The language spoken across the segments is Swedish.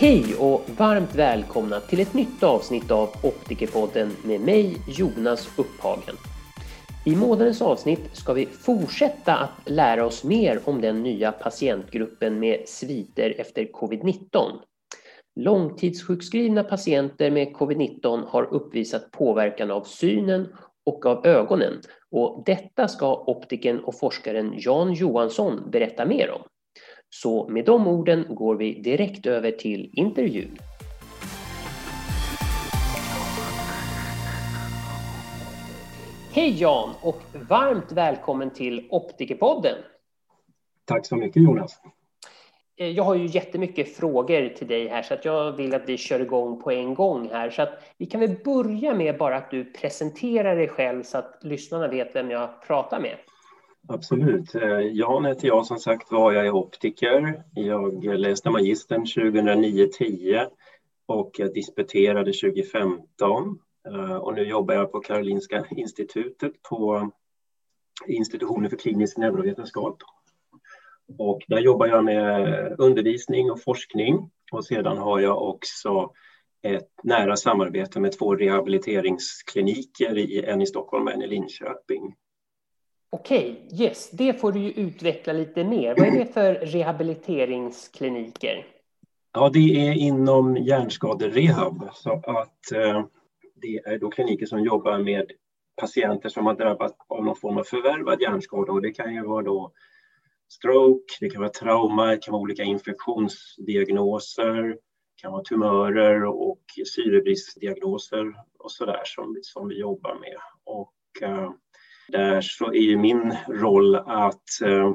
Hej och varmt välkomna till ett nytt avsnitt av Optikerpodden med mig Jonas Upphagen. I månadens avsnitt ska vi fortsätta att lära oss mer om den nya patientgruppen med sviter efter covid-19. Långtidssjukskrivna patienter med covid-19 har uppvisat påverkan av synen och av ögonen och detta ska optiken och forskaren Jan Johansson berätta mer om. Så med de orden går vi direkt över till intervjun. Hej Jan och varmt välkommen till Optikerpodden. Tack så mycket Jonas. Eh, jag har ju jättemycket frågor till dig här så att jag vill att vi kör igång på en gång här. Så att vi kan väl börja med bara att du presenterar dig själv så att lyssnarna vet vem jag pratar med. Absolut. Eh, Jan heter jag som sagt var. Jag är optiker. Jag läste magistern 2009-10 och jag disputerade 2015. Eh, och nu jobbar jag på Karolinska institutet på institutionen för klinisk neurovetenskap. Och där jobbar jag med undervisning och forskning och sedan har jag också ett nära samarbete med två rehabiliteringskliniker, en i Stockholm och en i Linköping. Okej, okay, yes, det får du ju utveckla lite mer. Vad är det för rehabiliteringskliniker? Ja, det är inom hjärnskaderehab. Så att eh, det är då kliniker som jobbar med patienter som har drabbats av någon form av förvärvad hjärnskada. Och det kan ju vara då stroke, det kan vara trauma, det kan vara olika infektionsdiagnoser, det kan vara tumörer och syrebristdiagnoser och så där som, som vi jobbar med. Och, eh, där så är ju min roll att uh,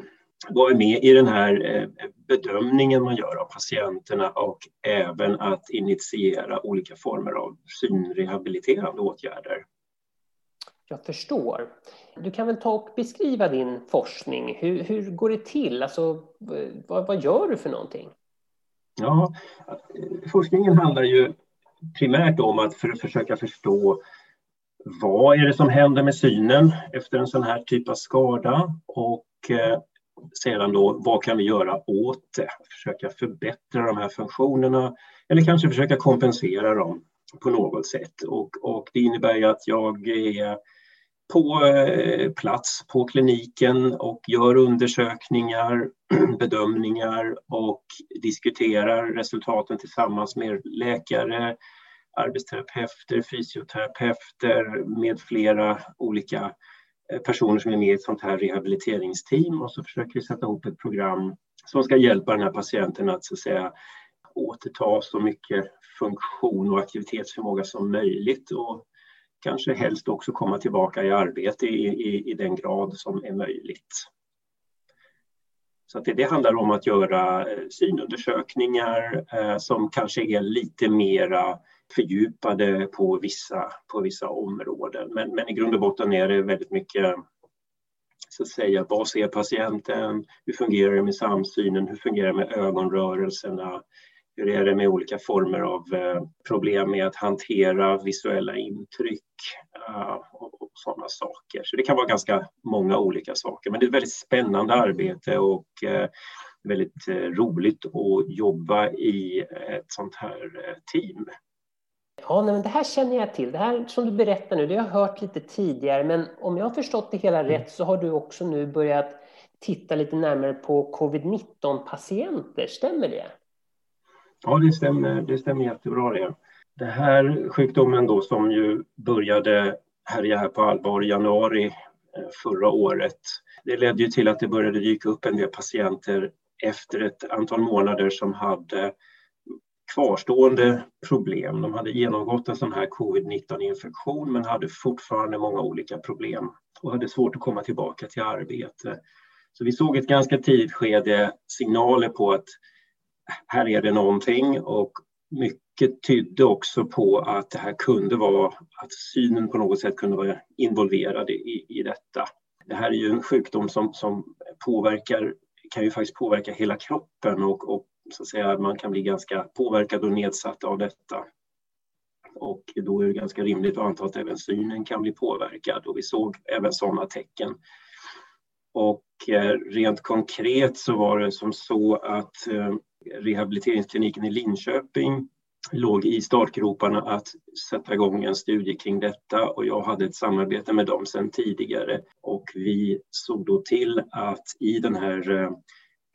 vara med i den här uh, bedömningen man gör av patienterna och även att initiera olika former av synrehabiliterande åtgärder. Jag förstår. Du kan väl ta och beskriva din forskning. Hur, hur går det till? Alltså, vad, vad gör du för någonting? Ja, forskningen handlar ju primärt om att för att försöka förstå vad är det som händer med synen efter en sån här typ av skada och eh, sedan då vad kan vi göra åt det? Försöka förbättra de här funktionerna eller kanske försöka kompensera dem på något sätt. Och, och det innebär ju att jag är på eh, plats på kliniken och gör undersökningar, bedömningar och diskuterar resultaten tillsammans med läkare, arbetsterapeuter, fysioterapeuter med flera olika eh, personer som är med i ett sånt här rehabiliteringsteam och så försöker vi sätta ihop ett program som ska hjälpa den här patienten att, så att säga, återta så mycket funktion och aktivitetsförmåga som möjligt och kanske helst också komma tillbaka i arbete i, i, i den grad som är möjligt. Så det, det, handlar om att göra eh, synundersökningar eh, som kanske är lite mera fördjupade på vissa, på vissa områden. Men, men i grund och botten är det väldigt mycket så att säga, vad ser patienten? Hur fungerar det med samsynen? Hur fungerar det med ögonrörelserna? Hur är det med olika former av eh, problem med att hantera visuella intryck eh, och sådana saker. Så det kan vara ganska många olika saker, men det är ett väldigt spännande arbete och eh, väldigt roligt att jobba i ett sånt här team. Ja, nej, men det här känner jag till. Det här som du berättar nu, det har jag hört lite tidigare, men om jag har förstått det hela rätt så har du också nu börjat titta lite närmare på covid-19 patienter. Stämmer det? Ja, det stämmer, det stämmer jättebra det. Den här sjukdomen då som ju började härja här på allvar i januari eh, förra året, det ledde ju till att det började dyka upp en del patienter efter ett antal månader som hade kvarstående problem. De hade genomgått en sån här covid-19 infektion men hade fortfarande många olika problem och hade svårt att komma tillbaka till arbete. Så vi såg ett ganska tidigt skede signaler på att här är det någonting och mycket tydde också på att det här kunde vara, att synen på något sätt kunde vara involverad i, i detta. Det här är ju en sjukdom som, som påverkar, kan ju faktiskt påverka hela kroppen och, och så att säga, man kan bli ganska påverkad och nedsatt av detta. Och då är det ganska rimligt att anta att även synen kan bli påverkad och vi såg även sådana tecken. Och eh, rent konkret så var det som så att eh, rehabiliteringskliniken i Linköping låg i startgroparna att sätta igång en studie kring detta och jag hade ett samarbete med dem sedan tidigare och vi såg då till att i den här eh,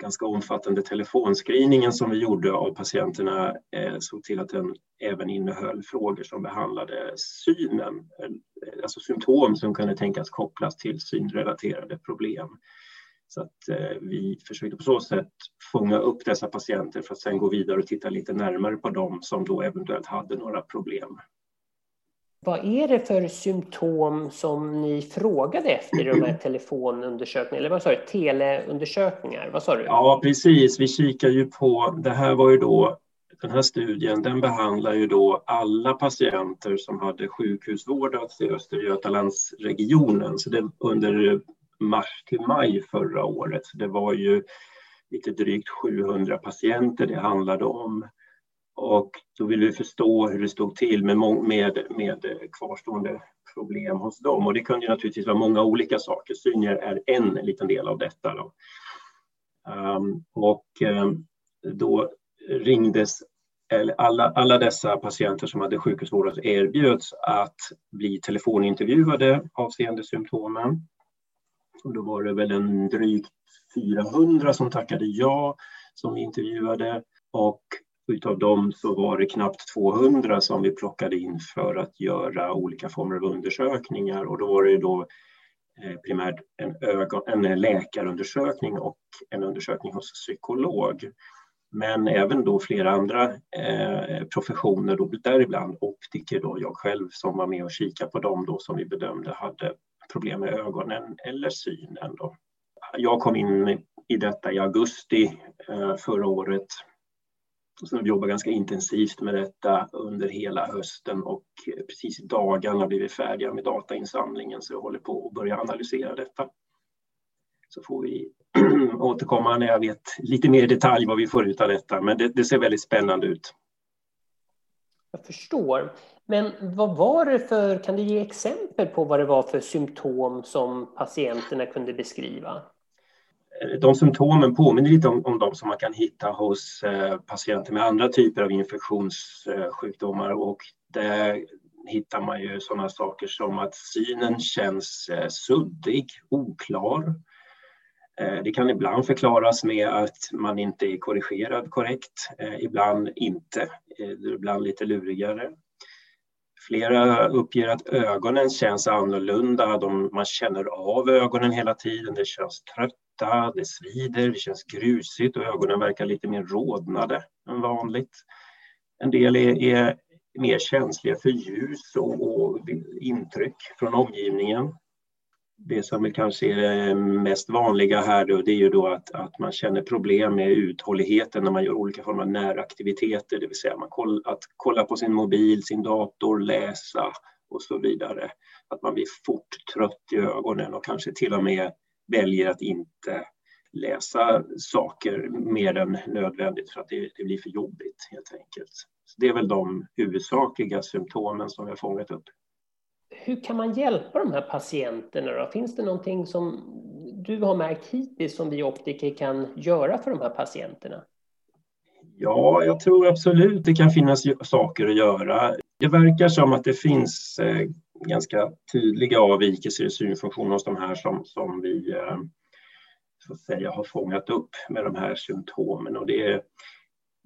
ganska omfattande telefonscreeningen som vi gjorde av patienterna eh, såg till att den även innehöll frågor som behandlade synen, eh, alltså symptom som kunde tänkas kopplas till synrelaterade problem. Så att eh, vi försökte på så sätt fånga upp dessa patienter för att sedan gå vidare och titta lite närmare på dem som då eventuellt hade några problem. Vad är det för symptom som ni frågade efter i de här telefonundersökningarna, eller vad sa du, teleundersökningar? Vad sa du? Ja, precis. Vi kikar ju på, det här var ju då, den här studien, den behandlar ju då alla patienter som hade sjukhusvårdats i Östergötlandsregionen, så det under mars till maj förra året. Så det var ju lite drygt 700 patienter det handlade om. Och då ville vi förstå hur det stod till med, med, med kvarstående problem hos dem. Och det kunde naturligtvis vara många olika saker. Synier är en liten del av detta. Då. Um, och um, då ringdes alla, alla dessa patienter som hade sjukhusvård erbjöds att bli telefonintervjuade avseende symptomen. Och då var det väl en drygt 400 som tackade ja som vi intervjuade och utav dem så var det knappt 200 som vi plockade in för att göra olika former av undersökningar och då var det då eh, primärt en, ögon, en läkarundersökning och en undersökning hos psykolog. Men även då flera andra eh, professioner, då, däribland optiker, då, jag själv som var med och kikade på dem då som vi bedömde hade problem med ögonen eller synen. Då. Jag kom in i detta i augusti eh, förra året som jobbar ganska intensivt med detta under hela hösten och precis i dagarna blir vi färdiga med datainsamlingen så jag håller på att börja analysera detta. Så får vi återkomma när jag vet lite mer i detalj vad vi får ut av detta, men det, det ser väldigt spännande ut. Jag förstår. Men vad var det för, kan du ge exempel på vad det var för symptom som patienterna kunde beskriva? Eh, de symptomen påminner lite om, om de som man kan hitta hos eh, patienter med andra typer av infektionssjukdomar och där hittar man ju sådana saker som att synen känns eh, suddig, oklar. Eh, det kan ibland förklaras med att man inte är korrigerad korrekt, eh, ibland inte, eh, ibland lite lurigare. Flera uppger att ögonen känns annorlunda. De, man känner av ögonen hela tiden. Det känns trött trötta, det svider, det känns grusigt och ögonen verkar lite mer rodnade än vanligt. En del är, är mer känsliga för ljus och, och intryck från omgivningen det som kanske är det mest vanliga här då, det är ju då att, att man känner problem med uthålligheten när man gör olika former av näraktiviteter, det vill säga man koll, att kolla på sin mobil, sin dator, läsa och så vidare. Att man blir fort trött i ögonen och kanske till och med väljer att inte läsa saker mer än nödvändigt för att det, det blir för jobbigt helt enkelt. Så det är väl de huvudsakliga symptomen som vi har fångat upp hur kan man hjälpa de här patienterna? Då? Finns det någonting som du har märkt hittills som vi optiker kan göra för de här patienterna? Ja, jag tror absolut det kan finnas saker att göra. Det verkar som att det finns eh, ganska tydliga avvikelser i synfunktion hos de här som, som vi eh, så att säga, har fångat upp med de här symptomen. Och det är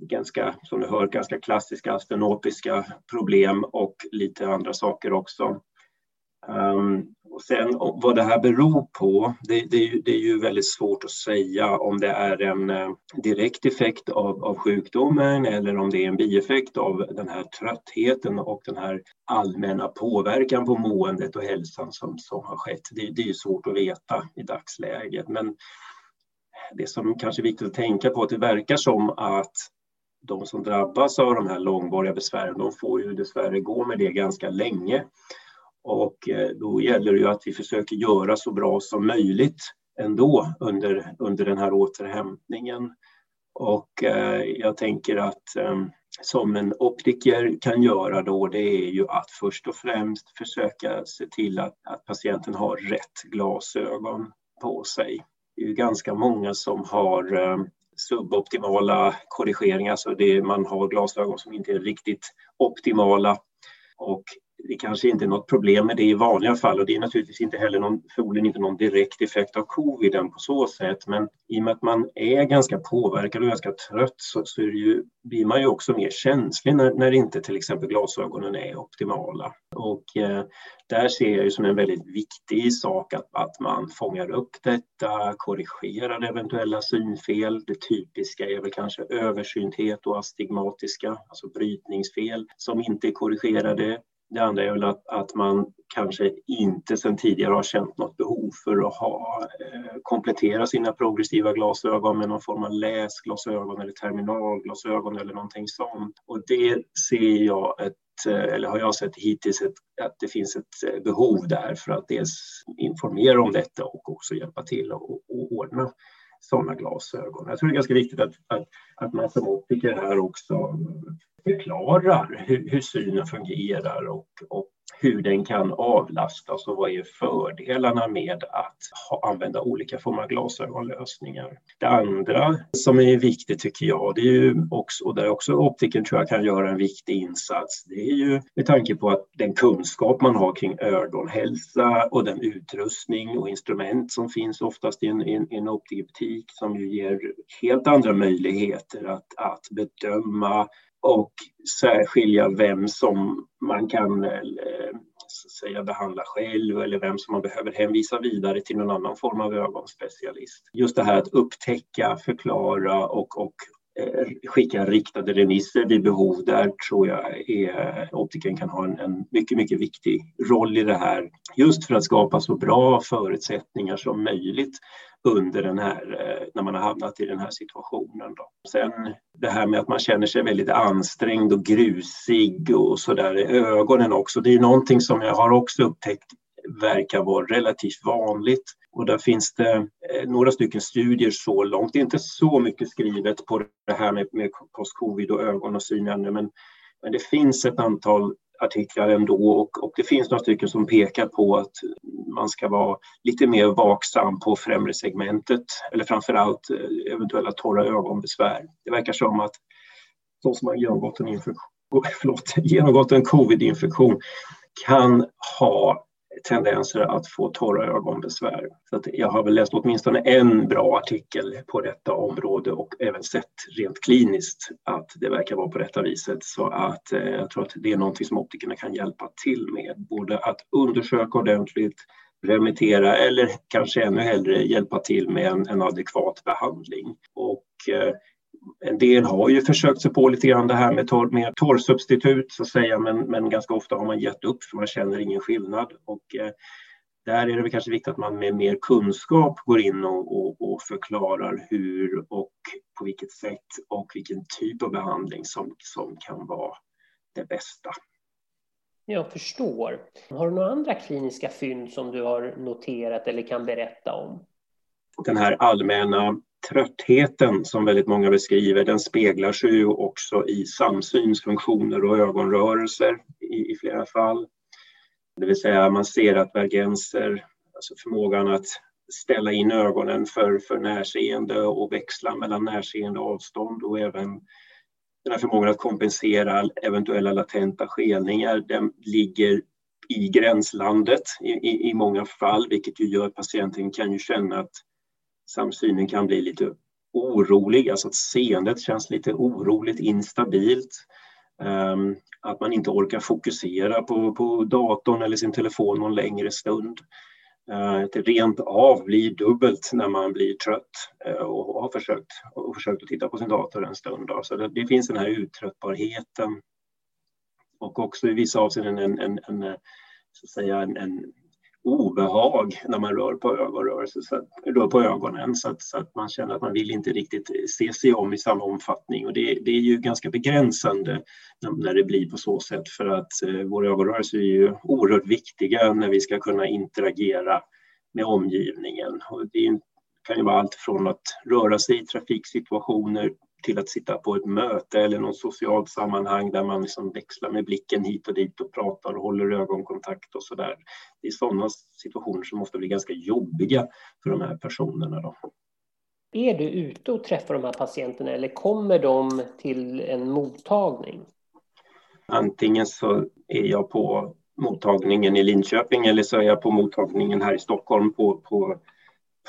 ganska, som du hör, ganska klassiska astenopiska problem och lite andra saker också. Um, och sen vad det här beror på, det, det, det, är ju väldigt svårt att säga om det är en eh, direkt effekt av, av sjukdomen eller om det är en bieffekt av den här tröttheten och den här allmänna påverkan på måendet och hälsan som, som har skett. Det, det är ju svårt att veta i dagsläget. Men det som kanske är viktigt att tänka på är att det verkar som att de som drabbas av de här långvariga besvären, de får ju dessvärre gå med det ganska länge. Och eh, då gäller det ju att vi försöker göra så bra som möjligt ändå under, under den här återhämtningen. Och eh, jag tänker att eh, som en optiker kan göra då, det är ju att först och främst försöka se till att, att patienten har rätt glasögon på sig. Det är ju ganska många som har suboptimala korrigeringar, alltså det man har glasögon som inte är riktigt optimala. Och det kanske inte är något problem med det i vanliga fall och det är naturligtvis inte heller någon, förmodligen inte någon direkt effekt av coviden på så sätt. Men i och med att man är ganska påverkad och ganska trött så, så ju, blir man ju också mer känslig när, när inte till exempel glasögonen är optimala. Och eh, där ser jag ju som en väldigt viktig sak att, att man fångar upp detta, korrigerar eventuella synfel. Det typiska är väl kanske översynthet och astigmatiska, alltså brytningsfel som inte är korrigerade det andra är väl att, att man kanske inte sedan tidigare har känt något behov för att ha, eh, komplettera sina progressiva glasögon med någon form av läsglasögon eller terminalglasögon eller någonting sånt. Och det ser jag ett eh, eller har jag sett hittills ett, att det finns ett eh, behov där för att dels informera om detta och också hjälpa till och, och ordna sådana glasögon. Jag tror det är ganska viktigt att, att, att man som optiker här också förklarar hur, hur synen fungerar och, och hur den kan avlastas och vad är fördelarna med att ha, använda olika former av glasögonlösningar. Det andra som är viktigt tycker jag, det är ju också, och där också optiken tror jag kan göra en viktig insats, det är ju med tanke på att den kunskap man har kring ögonhälsa och den utrustning och instrument som finns oftast i en, en, en optikbutik som ju ger helt andra möjligheter att, att bedöma och särskilja vem som man kan eh, säga, behandla själv eller vem som man behöver hänvisa vidare till någon annan form av ögonspecialist. Just det här att upptäcka, förklara och, och eh, skicka riktade remisser vid behov. Där tror jag är, optiken kan ha en, en, mycket, mycket viktig roll i det här. Just för att skapa så bra förutsättningar som möjligt under den här, eh, när man har hamnat i den här situationen. Då. Sen det här med att man känner sig väldigt ansträngd och grusig och sådär i ögonen också. Det är någonting som jag har också upptäckt verkar vara relativt vanligt. Och där finns det eh, några stycken studier så långt. Det är inte så mycket skrivet på det här med, med post-covid och ögon och syn ännu, men, men det finns ett antal artiklar ändå och, och det finns några stycken som pekar på att man ska vara lite mer vaksam på främre segmentet eller framförallt eh, eventuella torra ögonbesvär. Det verkar som att de som har genomgått en, förlåt, genomgått en covid-infektion kan ha tendenser att få torra ögonbesvär. Så att jag har väl läst åtminstone en bra artikel på detta område och även sett rent kliniskt att det verkar vara på detta viset. Så att eh, jag tror att det är någonting som optikerna kan hjälpa till med. Både att undersöka ordentligt, remittera eller kanske ännu hellre hjälpa till med en, en adekvat behandling. Och eh, en del har ju försökt sig på lite grann det här med, torr, med torrsubstitut så att säga, men, men ganska ofta har man gett upp för man känner ingen skillnad. Och, eh, där är det väl kanske viktigt att man med mer kunskap går in och, och, och, förklarar hur och på vilket sätt och vilken typ av behandling som, som kan vara det bästa. Jag förstår. Har du några andra kliniska fynd som du har noterat eller kan berätta om? Den här allmänna tröttheten som väldigt många beskriver, den speglar sig ju också i samsynsfunktioner och ögonrörelser i, i flera fall. Det vill säga man ser att vergenser, alltså förmågan att ställa in ögonen för, för närseende och växla mellan närseende och avstånd och även den här förmågan att kompensera eventuella latenta skelningar, den ligger i gränslandet i, i, i många fall, vilket ju gör att patienten kan ju känna att samsynen kan bli lite orolig, alltså att seendet känns lite oroligt instabilt. Um, att man inte orkar fokusera på, på datorn eller sin telefon någon längre stund. Uh, det rent av blir dubbelt när man blir trött uh, och har försökt, och försökt att titta på sin dator en stund. Då. Så det, det, finns den här uttröttbarheten och också i vissa avseenden en, en, en eh, så att säga en, en obehag när man rör på ögonrörelse, så att, rör på ögonen så att, så att, man känner att man vill inte riktigt se sig om i samma omfattning och det, det är ju ganska begränsande när, när, det blir på så sätt för att eh, våra ögonrörelser är ju oerhört viktiga när vi ska kunna interagera med omgivningen. Och det kan ju vara allt från att röra sig i trafiksituationer till att sitta på ett möte eller något socialt sammanhang där man liksom växlar med blicken hit och dit och pratar och håller ögonkontakt och så där. Det är sådana situationer som ofta blir ganska jobbiga för de här personerna. Då. är du ute och träffar de här patienterna eller kommer de till en mottagning? Antingen så är jag på mottagningen i Linköping eller så är jag på mottagningen här i Stockholm på, på,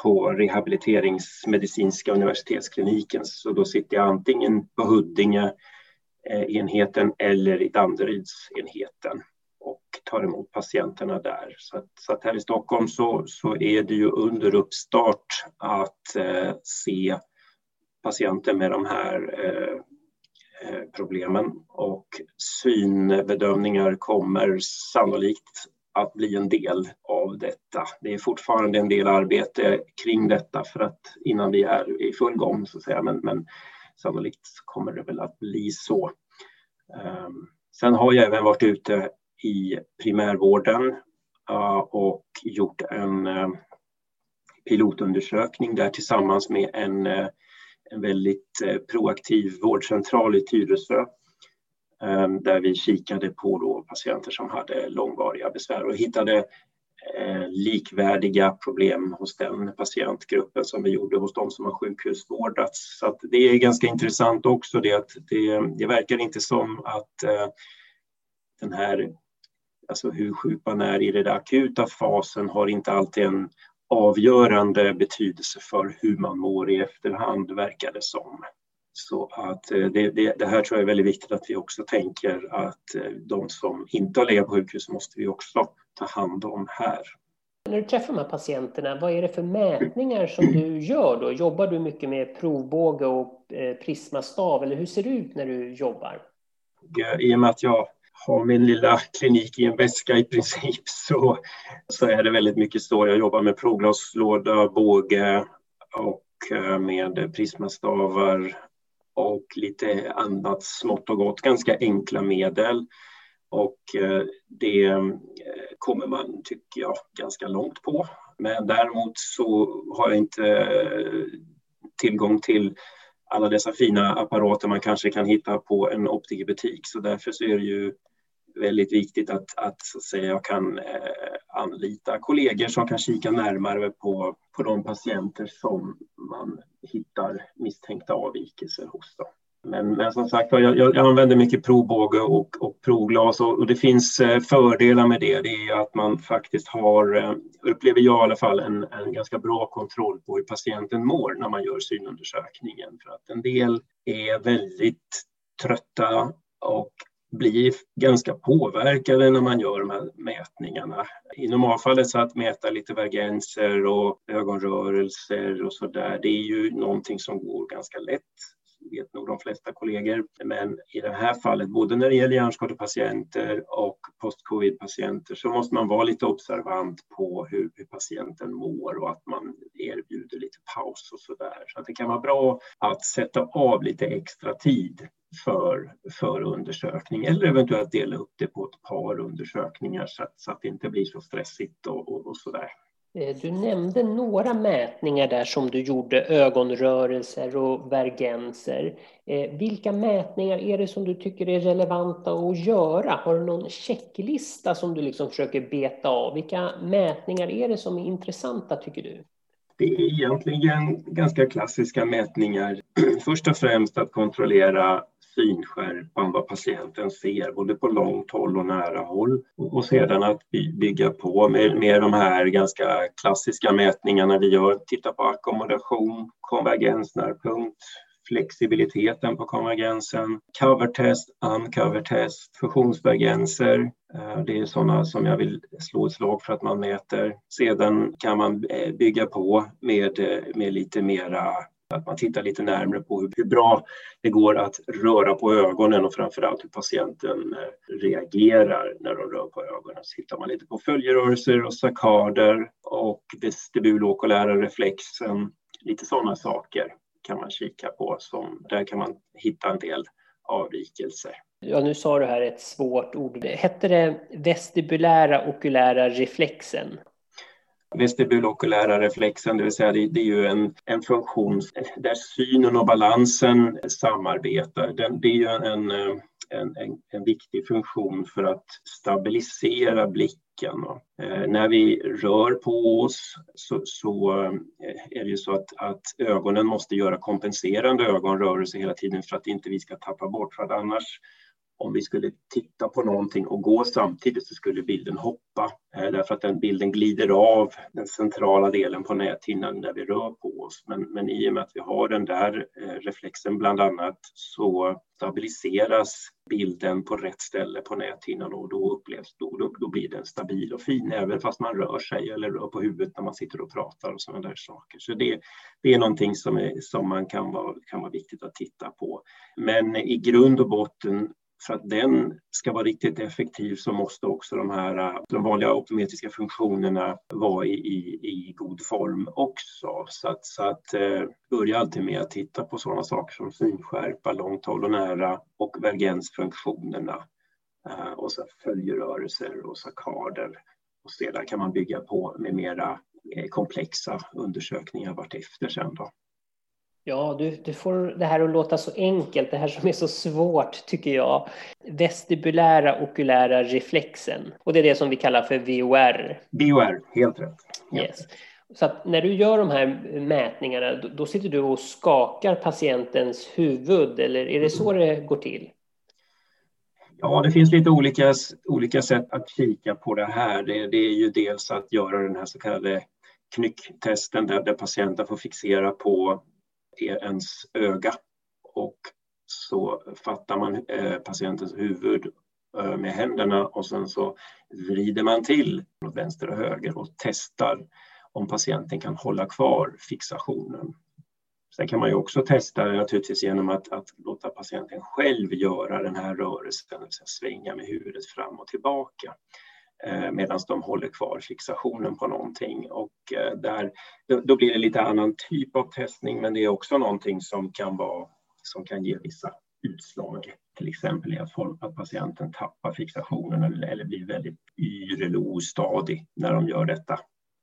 på rehabiliteringsmedicinska universitetskliniken. Så då sitter jag antingen på Huddinge eh, enheten eller i Danderydsenheten och tar emot patienterna där. Så att, så att här i Stockholm så, så är det ju under uppstart att eh, se patienter med de här Eh, eh problemen och synbedömningar kommer sannolikt att bli en del av detta. Det är fortfarande en del arbete kring detta för att innan vi är i full gång så att säga, men, men sannolikt kommer det väl att bli så. Um, sen har jag även varit ute i primärvården uh, och gjort en uh, pilotundersökning där tillsammans med en uh, en väldigt eh, proaktiv vårdcentral i Tyresö Ehm, där vi kikade på då patienter som hade långvariga besvär och hittade eh, likvärdiga problem hos den patientgruppen som vi gjorde hos de som har sjukhusvårdats. Så det är ganska intressant också det att det, det verkar inte som att eh, den här, alltså hur sjuk man är i den akuta fasen har inte alltid en avgörande betydelse för hur man mår i efterhand, verkar det som. Så att eh, det, det, det, här tror jag är väldigt viktigt att vi också tänker att eh, de som inte har legat på sjukhus måste vi också ta hand om här. När du träffar de här patienterna, vad är det för mätningar som du gör då? Jobbar du mycket med provbåge och eh, prismastav eller hur ser det ut när du jobbar? I och med att jag har min lilla klinik i en väska i princip så, så är det väldigt mycket så. Jag jobbar med provglaslåda, båge och med prismastavar och lite annat smått och gott, ganska enkla medel. Och eh, det eh, kommer man, tycker jag, ganska långt på. Men däremot så har jag inte eh, tillgång till alla dessa fina apparater man kanske kan hitta på en optikerbutik. Så därför så är det ju väldigt viktigt att, att, så att säga, jag kan anlita kollegor som kan kika närmare på, på de patienter som man hittar misstänkta avvikelser hos. dem. Men, men som sagt jag, jag, använder mycket provbåge och, och provglas och, och, det finns eh, fördelar med det. Det är att man faktiskt har, eh, upplever jag i alla fall, en, en ganska bra kontroll på hur patienten mår när man gör synundersökningen. För att en del är väldigt trötta och blir ganska påverkade när man gör de här mätningarna. I normalfallet så att mäta lite vergenser och ögonrörelser och så där, det är ju någonting som går ganska lätt vet nog de flesta kollegor. Men i det här fallet, både när det gäller hjärnskadepatienter och post-covid-patienter, så måste man vara lite observant på hur, hur, patienten mår och att man erbjuder lite paus och så där. Så att det kan vara bra att sätta av lite extra tid för, för undersökning eller eventuellt dela upp det på ett par undersökningar så att, så att det inte blir så stressigt och, och, och så där. Eh, du nämnde några mätningar där som du gjorde, ögonrörelser och vergenser. Eh, vilka mätningar är det som du tycker är relevanta att göra? Har du någon checklista som du liksom försöker beta av? Vilka mätningar är det som är intressanta tycker du? Det är egentligen ganska klassiska mätningar. Först och främst att kontrollera synskärpan, vad patienten ser, både på långt håll och nära håll. Och sedan att bygga på med, med de här ganska klassiska mätningarna vi gör, titta på ackommodation, konvergensnärpunkt, flexibiliteten på konvergensen, covertest, uncovertest, fusionsvergenser. Eh, det är sådana som jag vill slå ett slag för att man mäter. Sedan kan man eh, bygga på med, eh, med lite mera att man tittar lite närmare på hur, bra det går att röra på ögonen och framförallt hur patienten eh, reagerar när de rör på ögonen. Så tittar man lite på följerörelser och sackader och vestibulokulära reflexen. Lite sådana saker kan man kika på. Som, där kan man hitta en del avvikelser. Ja, nu sa du här ett svårt ord. Hette det vestibulära okulära reflexen? Vestibulokulära reflexen, det vill säga det, det, är ju en, en funktion där synen och balansen samarbetar. Den, det är ju en, en, en, en viktig funktion för att stabilisera blicken. Eh, när vi rör på oss så, så eh, är det ju så att, att, ögonen måste göra kompenserande ögonrörelser hela tiden för att inte vi ska tappa bort, för att annars om vi skulle titta på någonting och gå samtidigt så skulle bilden hoppa eh, därför att den bilden glider av den centrala delen på näthinnan när vi rör på oss. Men, men i och med att vi har den där eh, reflexen bland annat så stabiliseras bilden på rätt ställe på näthinnan och då upplevs då, då, då blir den stabil och fin även fast man rör sig eller rör på huvudet när man sitter och pratar och sådana där saker. Så det, det är någonting som, är, som man kan vara, kan vara viktigt att titta på. Men i grund och botten för att den ska vara riktigt effektiv så måste också de här de vanliga optometriska funktionerna vara i, i, i god form också. Så att, så att eh, börja alltid med att titta på sådana saker som synskärpa, långt håll och nära och vergensfunktionerna eh, och så följerörelser och sakader. Och sedan kan man bygga på med mera eh, komplexa undersökningar vartefter sen då. Ja, du, du får det här att låta så enkelt, det här som är så svårt tycker jag. Vestibulära okulära reflexen. Och det är det som vi kallar för VOR. VOR, helt rätt. Yes. Så när du gör de här mätningarna, då, då sitter du och skakar patientens huvud, eller är det så det går till? Ja, det finns lite olika, olika sätt att kika på det här. Det, det är ju dels att göra den här så kallade knycktesten där, där patienten får fixera på är ens öga och så fattar man eh, patientens huvud eh, med händerna och sen så vrider man till åt vänster och höger och testar om patienten kan hålla kvar fixationen. Sen kan man ju också testa naturligtvis genom att, att låta patienten själv göra den här rörelsen, alltså svänga med huvudet fram och tillbaka. Eh, medan de håller kvar fixationen på någonting. Och eh, där, då blir det lite annan typ av testning, men det är också någonting som kan, vara, som kan ge vissa utslag. Till exempel i att, folk, att patienten tappar fixationen eller, eller blir väldigt yr eller ostadig när de gör detta.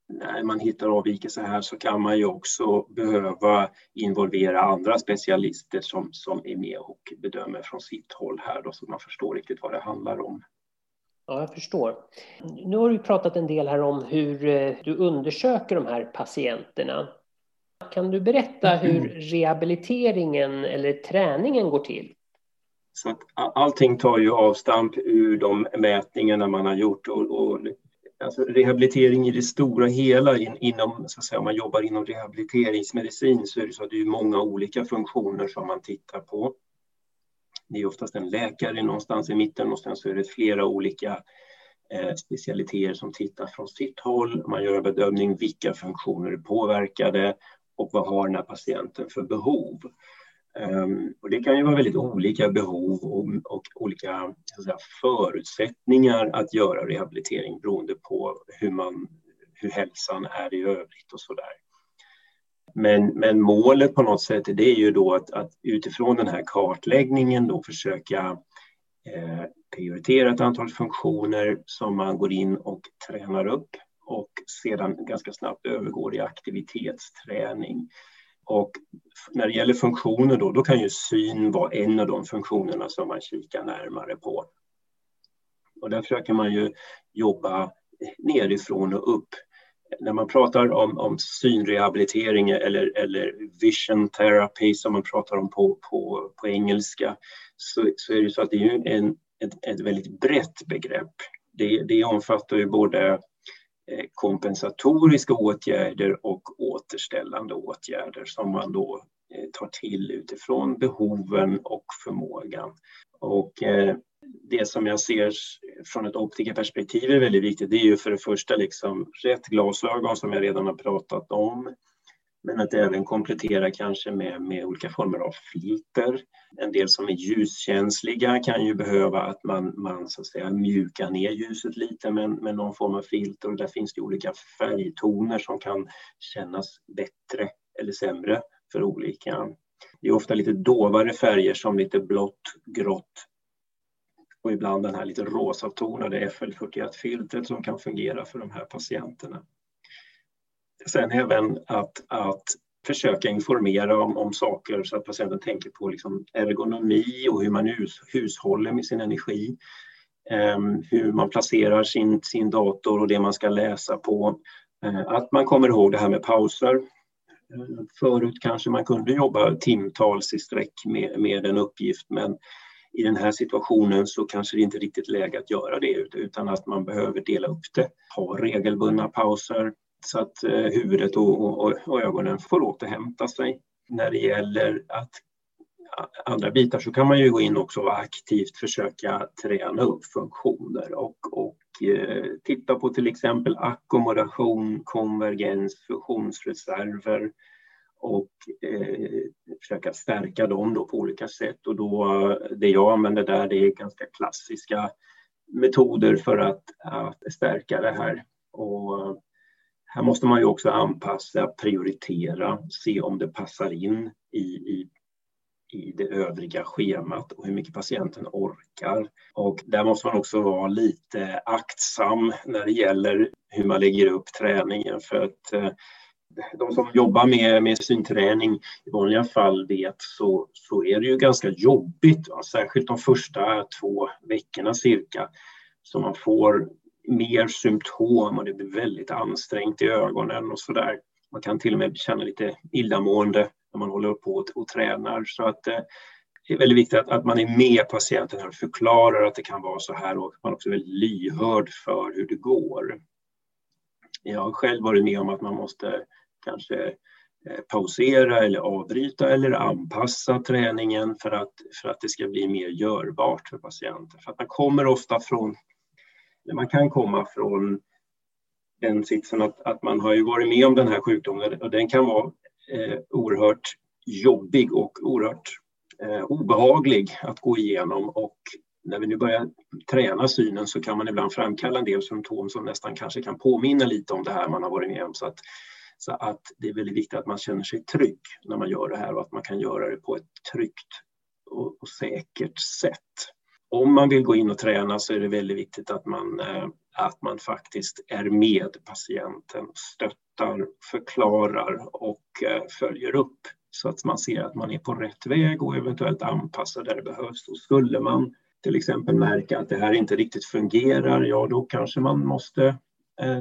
När man hittar avvikelser här så kan man ju också behöva involvera andra specialister som, som är med och bedömer från sitt håll här då, så man förstår riktigt vad det handlar om. Ja, jag förstår. Nu har du pratat en del här om hur eh, du undersöker de här patienterna. Kan du berätta hur mm. rehabiliteringen eller träningen går till? Så att allting tar ju avstamp ur de mätningarna man har gjort och, och alltså rehabilitering i det stora hela in, inom, så att säga, om man jobbar inom rehabiliteringsmedicin så är det så att det är många olika funktioner som man tittar på. Det är oftast en läkare någonstans i mitten och sen så är det flera olika eh, specialiteter som tittar från sitt håll. Man gör en bedömning vilka funktioner är påverkade och vad har den här patienten för behov. Ehm, och det kan ju vara väldigt olika behov och, och olika säga, förutsättningar att göra rehabilitering beroende på hur, man, hur hälsan är i övrigt och så där. Men, men målet på något sätt det är ju då att, att utifrån den här kartläggningen då försöka eh, prioritera ett antal funktioner som man går in och tränar upp och sedan ganska snabbt övergår i aktivitetsträning. Och när det gäller funktioner då, då kan ju syn vara en av de funktionerna som man kikar närmare på. Och där försöker man ju jobba nerifrån och upp när man pratar om, om synrehabilitering eller, eller vision therapy som man pratar om på, på, på engelska så, så är det så att det är en, ett, ett väldigt brett begrepp. Det, det omfattar ju både eh, kompensatoriska åtgärder och återställande åtgärder som man då eh, tar till utifrån behoven och förmågan. Och eh, det som jag ser från ett optikerperspektiv är väldigt viktigt, det är ju för det första liksom rätt glasögon som jag redan har pratat om. Men att även komplettera kanske med, med olika former av filter. En del som är ljuskänsliga kan ju behöva att man, man så att säga mjukar ner ljuset lite med, med någon form av filter. Och där finns det olika färgtoner som kan kännas bättre eller sämre för olika. Det är ofta lite dovare färger som lite blått, grått, och ibland den här lite rosatonade FL41-filtret som kan fungera för de här patienterna. Sen även att, att försöka informera om, om saker så att patienten tänker på liksom ergonomi och hur man hus, hushåller med sin energi. Um, hur man placerar sin, sin dator och det man ska läsa på. Uh, att man kommer ihåg det här med pauser. Uh, förut kanske man kunde jobba timtals i sträck med, med en uppgift men i den här situationen så kanske det inte är riktigt läge att göra det utan att man behöver dela upp det, ha regelbundna pauser så att eh, huvudet och, och, och ögonen får återhämta sig. När det gäller att andra bitar så kan man ju gå in också och aktivt försöka träna upp funktioner och, och eh, titta på till exempel ackommodation, konvergens, fusionsreserver, och eh, Försöka stärka dem då på olika sätt. Och då, det jag använder där det är ganska klassiska metoder för att, att stärka det här. Och här måste man ju också anpassa, prioritera, se om det passar in i, i, i det övriga schemat och hur mycket patienten orkar. Och där måste man också vara lite aktsam när det gäller hur man lägger upp träningen för att eh, de som jobbar med, med synträning i vanliga fall vet så, så är det ju ganska jobbigt, va? särskilt de första två veckorna cirka. Så man får mer symptom och det blir väldigt ansträngt i ögonen och så där. Man kan till och med känna lite illamående när man håller på och, och tränar. Så att eh, det är väldigt viktigt att, att man är med patienten och förklarar att det kan vara så här och man också är väldigt lyhörd för hur det går. Jag har själv varit med om att man måste kanske eh, pausera eller avbryta eller anpassa träningen för att, för att det ska bli mer görbart för patienten. För att man kommer ofta från, man kan komma från den sitsen att, att man har ju varit med om den här sjukdomen och den kan vara eh, oerhört jobbig och oerhört eh, obehaglig att gå igenom och när vi nu börjar träna synen så kan man ibland framkalla en del symptom som nästan kanske kan påminna lite om det här man har varit med om. Så att så att det är väldigt viktigt att man känner sig trygg när man gör det här och att man kan göra det på ett tryggt och, och säkert sätt. Om man vill gå in och träna så är det väldigt viktigt att man, eh, att man faktiskt är med patienten, stöttar, förklarar och eh, följer upp så att man ser att man är på rätt väg och eventuellt anpassar där det behövs. Och skulle man till exempel märka att det här inte riktigt fungerar, ja då kanske man måste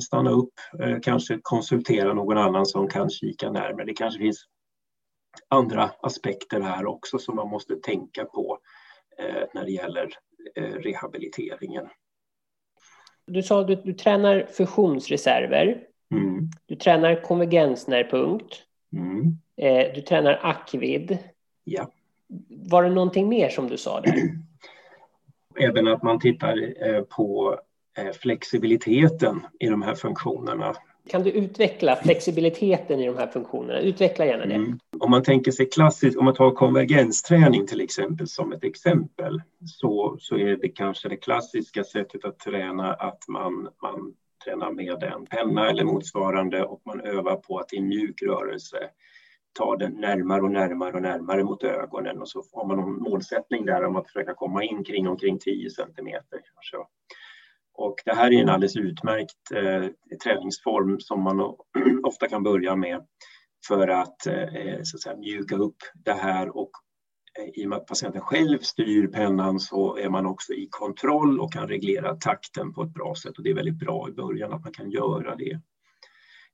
stanna upp, eh, kanske konsultera någon annan som kan kika närmare. Det kanske finns andra aspekter här också som man måste tänka på eh, när det gäller rehabiliteringen. Du sa att du, du tränar fusionsreserver. Mm. Du tränar konvergensnärpunkt. Mm. Du tränar akvid. Ja. Var det någonting mer som du sa där? Även att man tittar på Eh, flexibiliteten i de här funktionerna. Kan du utveckla flexibiliteten i de här funktionerna? Utveckla gärna det. Mm. Om man tänker sig klassiskt, om man tar konvergensträning till exempel som ett exempel, så, så är det kanske det klassiska sättet att träna att man, man tränar med en penna eller motsvarande och man övar på att i mjuk rörelse ta den närmare och närmare och närmare mot ögonen och så har man någon målsättning där om att försöka komma in kring omkring 10 centimeter. Kanske. Och det här är en alldeles utmärkt eh, träningsform som man ofta kan börja med för att, eh, så att säga, mjuka upp det här och eh, i och med att patienten själv styr pennan så är man också i kontroll och kan reglera takten på ett bra sätt och det är väldigt bra i början att man kan göra det.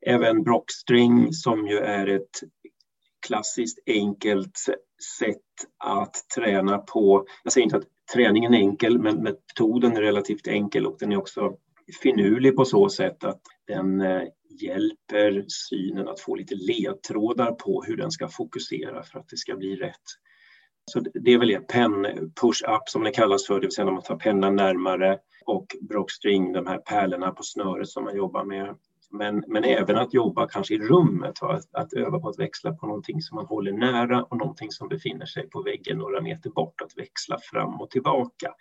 Även Brockstring som ju är ett klassiskt enkelt sätt att träna på. Jag säger inte att träningen är enkel, men metoden är relativt enkel och den är också finurlig på så sätt att den eh, hjälper synen att få lite ledtrådar på hur den ska fokusera för att det ska bli rätt. Så det är väl det, pen push-up som det kallas för, det vill säga när man tar pennan närmare och brockstring, de här pärlorna på snöret som man jobbar med. Men, men även att jobba kanske i rummet, va? Att, att öva på att växla på någonting som man håller nära och någonting som befinner sig på väggen några meter bort, att växla fram och tillbaka.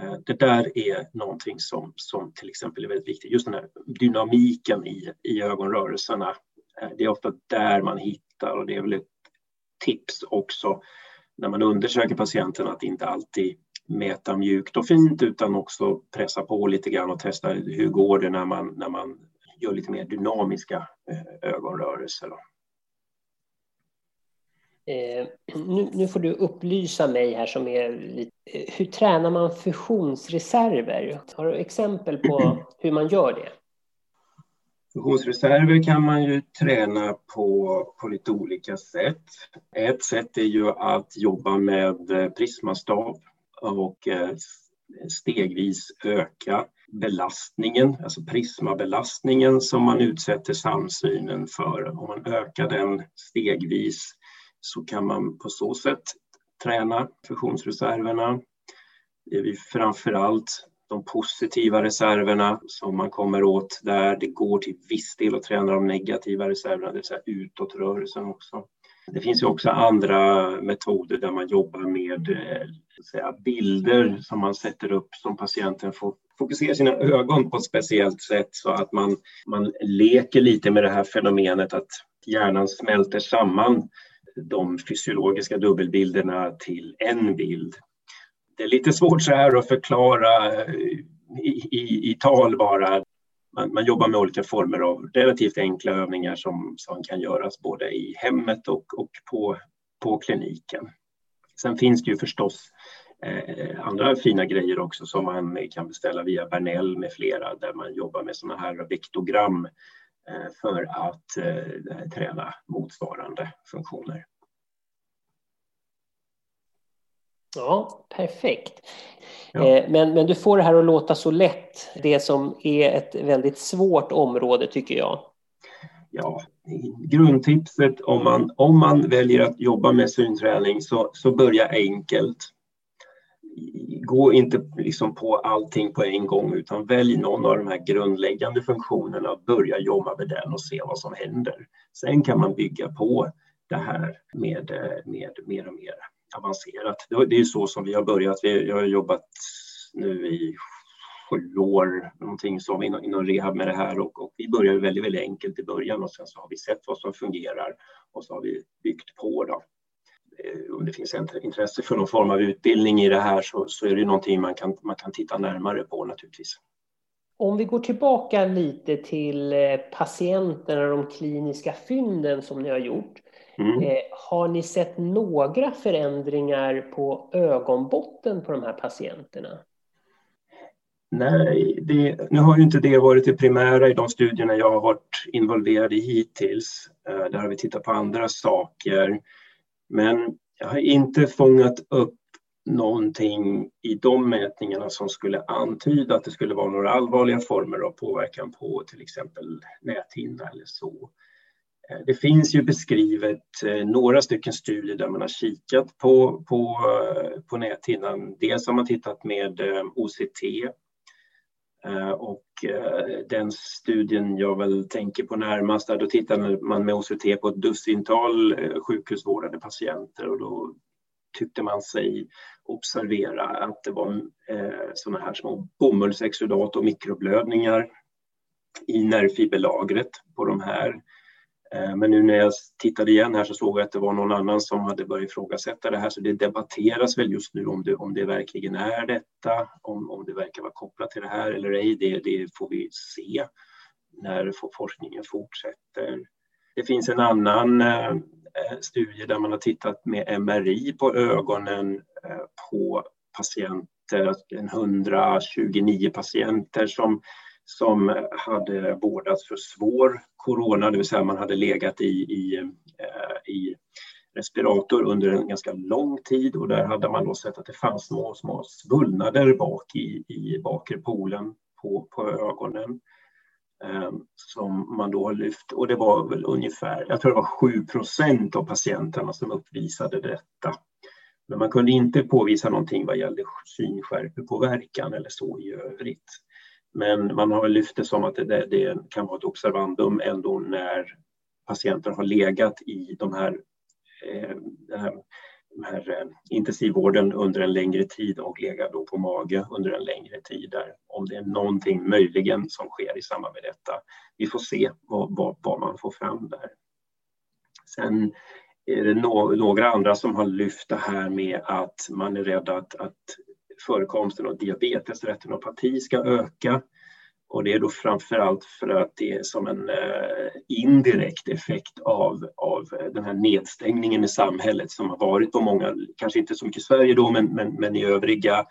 Eh, det där är någonting som, som till exempel är väldigt viktigt. Just den här dynamiken i, i ögonrörelserna. Eh, det är ofta där man hittar och det är väl ett tips också när man undersöker patienten att inte alltid mäta mjukt och fint utan också pressa på lite grann och testa hur går det när man, när man gör lite mer dynamiska eh, ögonrörelser. Eh, nu, nu, får du upplysa mig här som är lite, eh, hur tränar man fusionsreserver? Har du exempel på hur man gör det? Fusionsreserver kan man ju träna på, på lite olika sätt. Ett sätt är ju att jobba med eh, prismastav och stegvis öka belastningen, alltså prismabelastningen som man utsätter samsynen för. Om man ökar den stegvis så kan man på så sätt träna fusionsreserverna. Det är framför allt de positiva reserverna som man kommer åt där. Det går till viss del att träna de negativa reserverna, det vill säga utåtrörelsen också. Det finns ju också andra metoder där man jobbar med eh, säga, bilder som man sätter upp som patienten får fokusera sina ögon på ett speciellt sätt så att man, man leker lite med det här fenomenet att hjärnan smälter samman de fysiologiska dubbelbilderna till en bild. Det är lite svårt så här att förklara eh, i, i, i tal bara. Man, man, jobbar med olika former av relativt enkla övningar som, som kan göras både i hemmet och, och på, på kliniken. Sen finns det ju förstås andra fina grejer också som man kan beställa via Bernell med flera där man jobbar med sådana här viktogram eh, för att eh, träna motsvarande funktioner. Ja, perfekt. Ja. Eh, men, men du får det här att låta så lätt, det som är ett väldigt svårt område tycker jag. Ja, grundtipset om man, om man väljer att jobba med synträning så, så börja enkelt. Gå inte liksom på allting på en gång utan välj någon av de här grundläggande funktionerna och börja jobba med den och se vad som händer. Sen kan man bygga på det här med, med mer och mer avancerat. Det är så som vi har börjat. Vi har jobbat nu i sju år, någonting som inom, inom rehab med det här och, och vi började väldigt, väldigt enkelt i början och sen så har vi sett vad som fungerar och så har vi byggt på. Då. Eh, om det finns intresse för någon form av utbildning i det här så, så är det någonting man kan, man kan titta närmare på naturligtvis. Om vi går tillbaka lite till eh, patienterna och de kliniska fynden som ni har gjort. Mm. Eh, har ni sett några förändringar på ögonbotten på de här patienterna? Nej, det, nu har ju inte det varit det primära i de studierna jag har varit involverad i hittills. Där har vi tittat på andra saker. Men jag har inte fångat upp någonting i de mätningarna som skulle antyda att det skulle vara några allvarliga former av påverkan på till exempel näthinna eller så. Eh, det finns ju beskrivet eh, några stycken studier där man har kikat på, på, eh, på näthinnan. Dels har man tittat med OCT Eh, och eh, den studien jag väl tänker på närmast, där då tittade man med OCT på ett dussintal eh, sjukhusvårdade patienter och då tyckte man sig observera att det var sådana här små bomullsexudat och mikroblödningar i nervfiberlagret på de här Eh, men nu när jag tittade igen här så såg jag att det var någon annan som hade börjat ifrågasätta det här, så det debatteras väl just nu om det, om det verkligen är detta, om, om det verkar vara kopplat till det här eller ej. Det, det får vi se när forskningen fortsätter. Det finns en annan eh, studie där man har tittat med MRI på ögonen eh, på patienter, alltså 129 patienter som som hade vårdats för svår corona, det vill säga man hade legat i, i, eh, i respirator under en ganska lång tid och där hade man då sett att det fanns små, små svullnader bak i, i bakre polen på, på ögonen eh, som man då har lyft och det var väl ungefär, jag tror det var 7 procent av patienterna som uppvisade detta. Men man kunde inte påvisa någonting vad gällde synskärpepåverkan eller så i övrigt. Men man har lyft det som att det, det kan vara ett observandum ändå när patienter har legat i de här, eh, den här eh, intensivvården under en längre tid och legat då på mage under en längre tid. Där, om det är någonting möjligen som sker i samband med detta. Vi får se vad, vad, vad man får fram där. Sen är det no några andra som har lyft det här med att man är rädd att, att förekomsten av diabetes retinopati ska öka. Och det är då framförallt för att det är som en eh, indirekt effekt av, av den här nedstängningen i samhället som har varit på många, kanske inte så mycket i Sverige då, men, men, men i övriga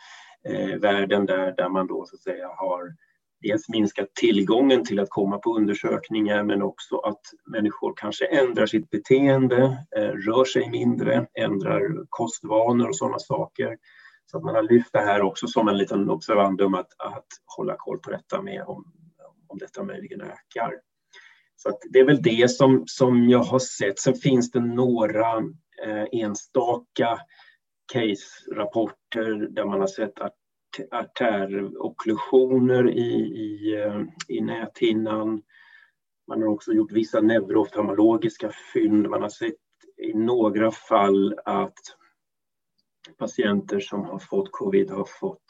eh, världen där, där man då så att säga har dels minskat tillgången till att komma på undersökningar men också att människor kanske ändrar sitt beteende, eh, rör sig mindre, ändrar kostvanor och sådana saker. Så att man har lyft det här också som en liten observandum att, att hålla koll på detta med om, om detta möjligen ökar. Så det är väl det som, som jag har sett. Sen finns det några eh, enstaka case-rapporter där man har sett att artärokklusioner i, i, eh, i näthinnan. Man har också gjort vissa neurooftalmologiska fynd. Man har sett i några fall att patienter som har fått covid har fått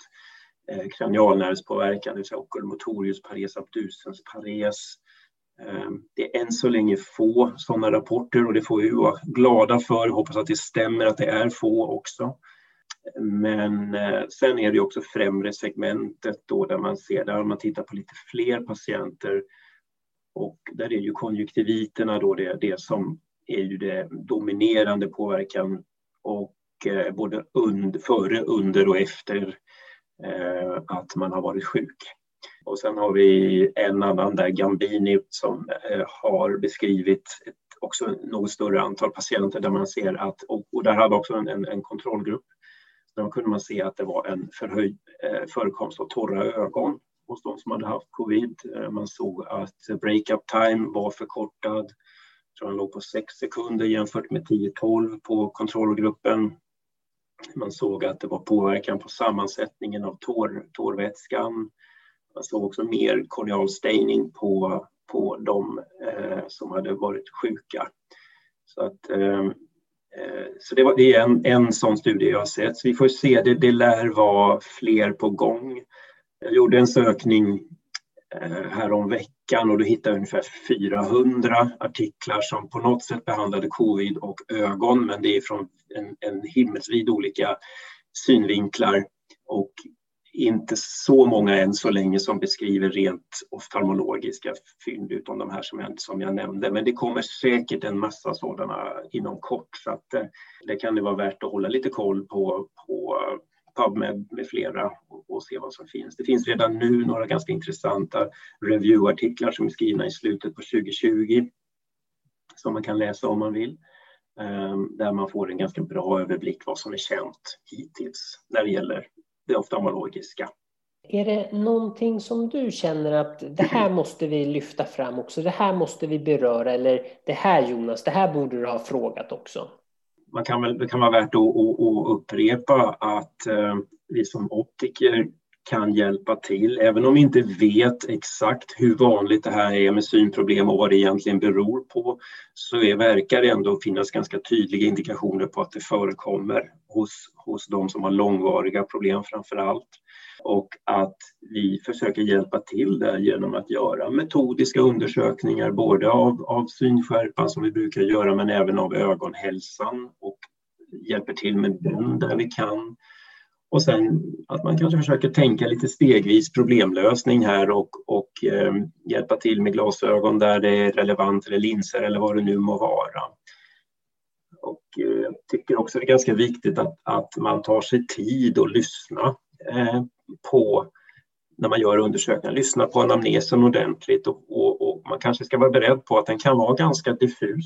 eh, kranialnervspåverkan, det vill säga oculomotorius pares abducens pares. Eh, det är än så länge få sådana rapporter och det får vi vara glada för. Hoppas att det stämmer att det är få också. Men eh, sen är det också främre segmentet då där man ser, där man tittar på lite fler patienter och där är ju konjunktiviterna då det, det som är ju det dominerande påverkan och Eh, både und, före, under och efter eh, att man har varit sjuk. Och sen har vi en annan där, Gambini, som eh, har beskrivit ett, också något större antal patienter där man ser att, och, och där hade också en, en kontrollgrupp, Där kunde man se att det var en förhöjd eh, förekomst av torra ögon hos de som hade haft covid. Eh, man såg att breakup time var förkortad. Jag tror den låg på 6 sekunder jämfört med 10-12 på kontrollgruppen. Man såg att det var påverkan på sammansättningen av tår, tårvätskan. Man såg också mer korneal staining på, på de eh, som hade varit sjuka. Så att, eh, eh, så det, var, det är en, en sån studie jag har sett. Så vi får se, det, det lär vara fler på gång. Jag gjorde en sökning eh, här om veckan och då hittade jag ungefär 400 artiklar som på något sätt behandlade covid och ögon, men det är från en, en himmelsvid olika synvinklar. Och inte så många än så länge som beskriver rent oftalmologiska fynd utom de här som jag, som jag nämnde. Men det kommer säkert en massa sådana inom kort så att det, det kan det vara värt att hålla lite koll på, på PubMed med flera och, och, se vad som finns. Det finns redan nu några ganska intressanta reviewartiklar som är skrivna i slutet på 2020 som man kan läsa om man vill eh, där man får en ganska bra överblick vad som är känt hittills när det gäller det oftalmologiska. Är det någonting som du känner att det här måste vi lyfta fram också, det här måste vi beröra eller det här Jonas, det här borde du ha frågat också? Man kan väl, det kan vara värt att, att, att upprepa att eh, vi som optiker kan hjälpa till. Även om vi inte vet exakt hur vanligt det här är med synproblem och vad det egentligen beror på så är, verkar det ändå finnas ganska tydliga indikationer på att det förekommer hos, hos de som har långvariga problem framför allt. Och att vi försöker hjälpa till där genom att göra metodiska undersökningar både av, av synskärpan som vi brukar göra men även av ögonhälsan och hjälper till med den där vi kan och sen att man kanske försöker tänka lite stegvis problemlösning här och, och eh, hjälpa till med glasögon där det är relevant eller linser eller vad det nu må vara. Och eh, jag tycker också det är ganska viktigt att, att man tar sig tid att lyssna eh, på när man gör undersökningar, lyssna på anamnesen ordentligt och, och, och, man kanske ska vara beredd på att den kan vara ganska diffus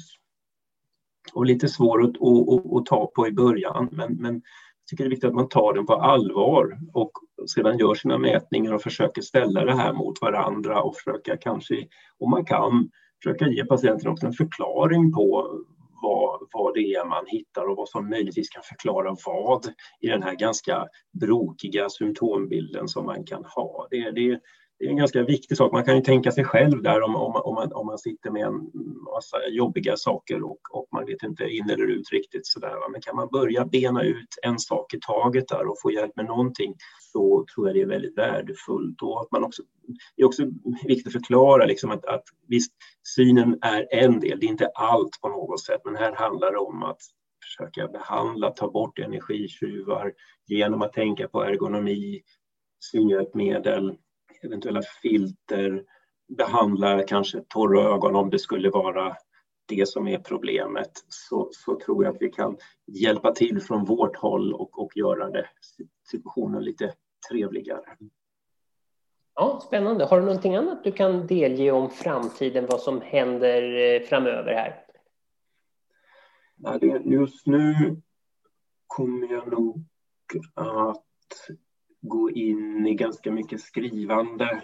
och lite svår att, att, att ta på i början. Men, men tycker det är viktigt att man tar den på allvar och sedan gör sina mätningar och försöker ställa det här mot varandra och försöka kanske, om man kan, försöka ge patienten också en förklaring på vad, vad det är man hittar och vad som möjligtvis kan förklara vad i den här ganska brokiga symptombilden som man kan ha. Det, det, det är en ganska viktig sak. Man kan ju tänka sig själv där om, om, om, man, om man sitter med en massa jobbiga saker och, och man vet inte in eller ut riktigt sådär. Men kan man börja bena ut en sak i taget där och få hjälp med någonting så tror jag det är väldigt värdefullt. Och att man också, det är också viktigt att förklara liksom att, att visst, synen är en del, det är inte allt på något sätt, men här handlar det om att försöka behandla, ta bort energitjuvar genom att tänka på ergonomi, synhjälpmedel, eventuella filter, behandla kanske torra ögon om det skulle vara det som är problemet så, så tror jag att vi kan hjälpa till från vårt håll och, och göra det, situationen lite trevligare. Ja, Spännande. Har du någonting annat du kan delge om framtiden, vad som händer eh, framöver här? Just nu kommer jag nog att gå in i ganska mycket skrivande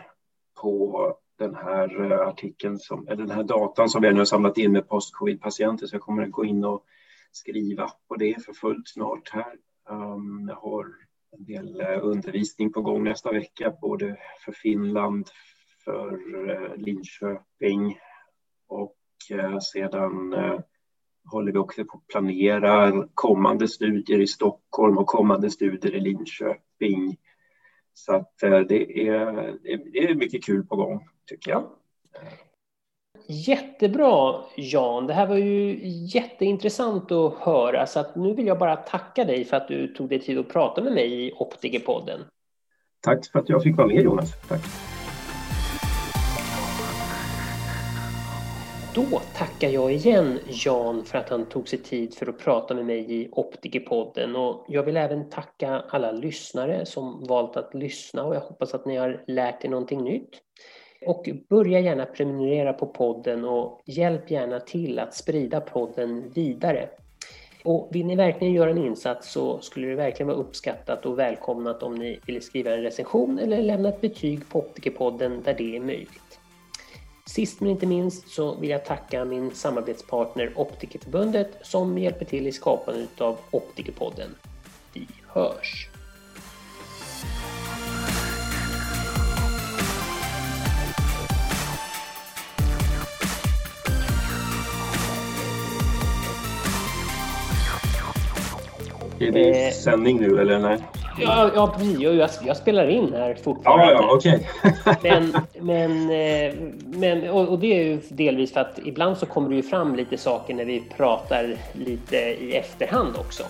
på den här eh, artikeln, som, eller den här datan som vi nu har samlat in med post-covid-patienter, så jag kommer att gå in och skriva på det för fullt snart här. Ehm, jag har en del eh, undervisning på gång nästa vecka, både för Finland, för eh, Linköping och sedan håller vi också på att planera kommande studier i Stockholm och kommande studier i Linköping. Så att det är, det är mycket kul på gång tycker jag. Jättebra Jan, det här var ju jätteintressant att höra så att nu vill jag bara tacka dig för att du tog dig tid att prata med mig i Optikerpodden. Tack för att jag fick vara med Jonas. Tack. Då tackar jag igen Jan för att han tog sig tid för att prata med mig i Optikerpodden och jag vill även tacka alla lyssnare som valt att lyssna och jag hoppas att ni har lärt er någonting nytt. Och börja gärna prenumerera på podden och hjälp gärna till att sprida podden vidare. Och vill ni verkligen göra en insats så skulle det verkligen vara uppskattat och välkomnat om ni ville skriva en recension eller lämna ett betyg på Optikerpodden där det är möjligt. Sist men inte minst så vill jag tacka min samarbetspartner Optikerförbundet som hjälper till i skapandet av Optikerpodden. Vi hörs! Är det eh, sändning nu eller nej? Ja, ja precis. Jag, jag, spelar in här fortfarande. Ja, ja, okej. Okay. men, men, eh, men, och, och, det är ju delvis för att ibland så kommer det ju fram lite saker när vi pratar lite i efterhand också.